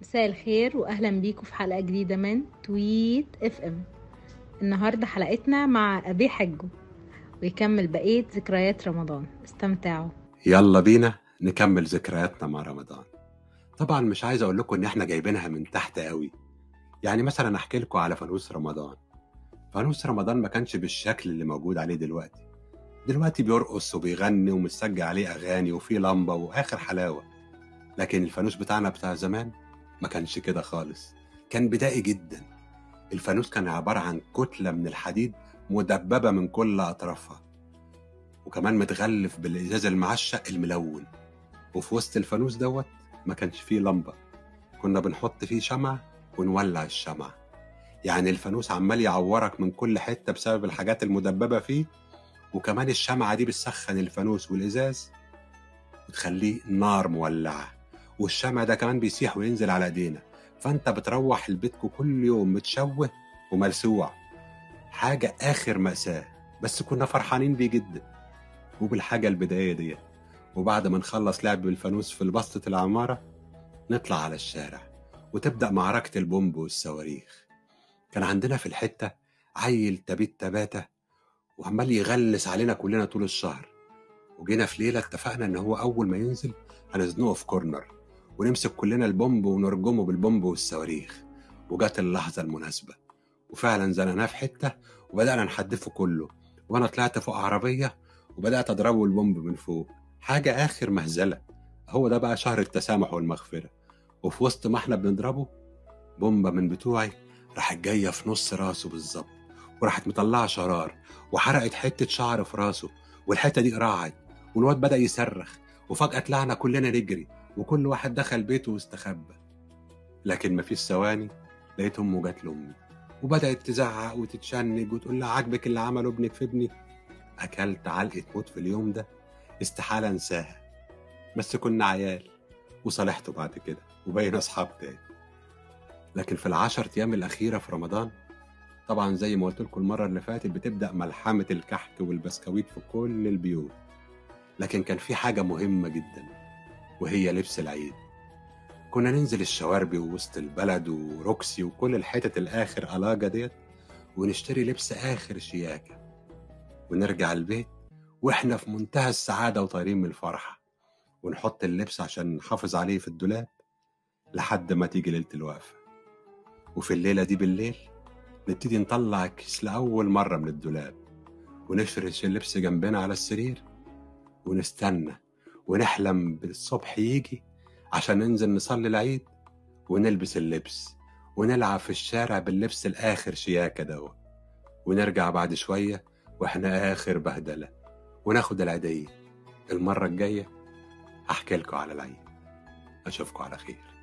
مساء الخير واهلا بيكم في حلقة جديدة من تويت إف إم. النهارده حلقتنا مع أبي حجو ويكمل بقية ذكريات رمضان. استمتعوا. يلا بينا نكمل ذكرياتنا مع رمضان. طبعا مش عايز أقول لكم إن إحنا جايبينها من تحت قوي. يعني مثلا أحكي لكم على فانوس رمضان. فانوس رمضان ما كانش بالشكل اللي موجود عليه دلوقتي. دلوقتي بيرقص وبيغني ومسجل عليه أغاني وفيه لمبة وآخر حلاوة. لكن الفانوس بتاعنا بتاع زمان ما كانش كده خالص. كان بدائي جدا. الفانوس كان عبارة عن كتلة من الحديد مدببة من كل أطرافها وكمان متغلف بالإزاز المعشق الملون. وفي وسط الفانوس دوت ما كانش فيه لمبة. كنا بنحط فيه شمعة ونولع الشمعة يعني الفانوس عمال يعورك من كل حتة بسبب الحاجات المدببة فيه وكمان الشمعة دي بتسخن الفانوس والإزاز وتخليه نار مولعة. والشمع ده كمان بيسيح وينزل على ايدينا. فانت بتروح البيتكو كل يوم متشوه وملسوع. حاجة آخر مأساة. بس كنا فرحانين بيه جدا. وبالحاجة البداية دي. وبعد ما نخلص لعب بالفانوس في بسطة العمارة نطلع على الشارع وتبدأ معركة البومب والصواريخ. كان عندنا في الحتة عيل تبيت تباتة وعمال يغلس علينا كلنا طول الشهر. وجينا في ليلة اتفقنا إن هو أول ما ينزل هنزنقه في corner ونمسك كلنا البومب ونرجمه بالبومب والصواريخ. وجات اللحظة المناسبة. وفعلا زنقناه في حتة وبدأنا نحدفه كله. وأنا طلعت فوق عربية وبدأت أضربه البومب من فوق. حاجة آخر مهزلة. هو ده بقى شهر التسامح والمغفرة. وفي وسط ما إحنا بنضربه بومبة من بتوعي راحت جاية في نص راسه بالظبط. وراحت مطلعة شرار. وحرقت حتة شعر في راسه. والحتة دي قرعت. والواد بدأ يصرخ. وفجأة طلعنا كلنا نجري. وكل واحد دخل بيته واستخبى. لكن مفيش ثواني لقيت أمه جات لأمي وبدأت تزعق وتتشنج وتقول لها عاجبك اللي عمله ابنك في ابني؟ أكلت علقة موت في اليوم ده استحالة أنساها. بس كنا عيال وصالحته بعد كده وبقينا أصحاب تاني. لكن في العشر أيام الأخيرة في رمضان طبعا زي ما قلت لكم المرة اللي فاتت بتبدأ ملحمة الكحك والبسكويت في كل البيوت. لكن كان في حاجة مهمة جدا. وهي لبس العيد. كنا ننزل الشواربي ووسط البلد وروكسي وكل الحتت الآخر ألاجة ديت ونشتري لبس آخر شياكة. ونرجع البيت وإحنا في منتهى السعادة وطايرين من الفرحة. ونحط اللبس عشان نحافظ عليه في الدولاب لحد ما تيجي ليلة الوقفة وفي الليلة دي بالليل نبتدي نطلع الكيس لأول مرة من الدولاب ونفرش اللبس جنبنا على السرير ونستنى ونحلم بالصبح يجي عشان ننزل نصلي العيد ونلبس اللبس ونلعب في الشارع باللبس الآخر شياكة دوا. ونرجع بعد شوية وإحنا آخر بهدلة. وناخد العيدية. المرة الجاية هحكي لكم على العيد. أشوفكم على خير.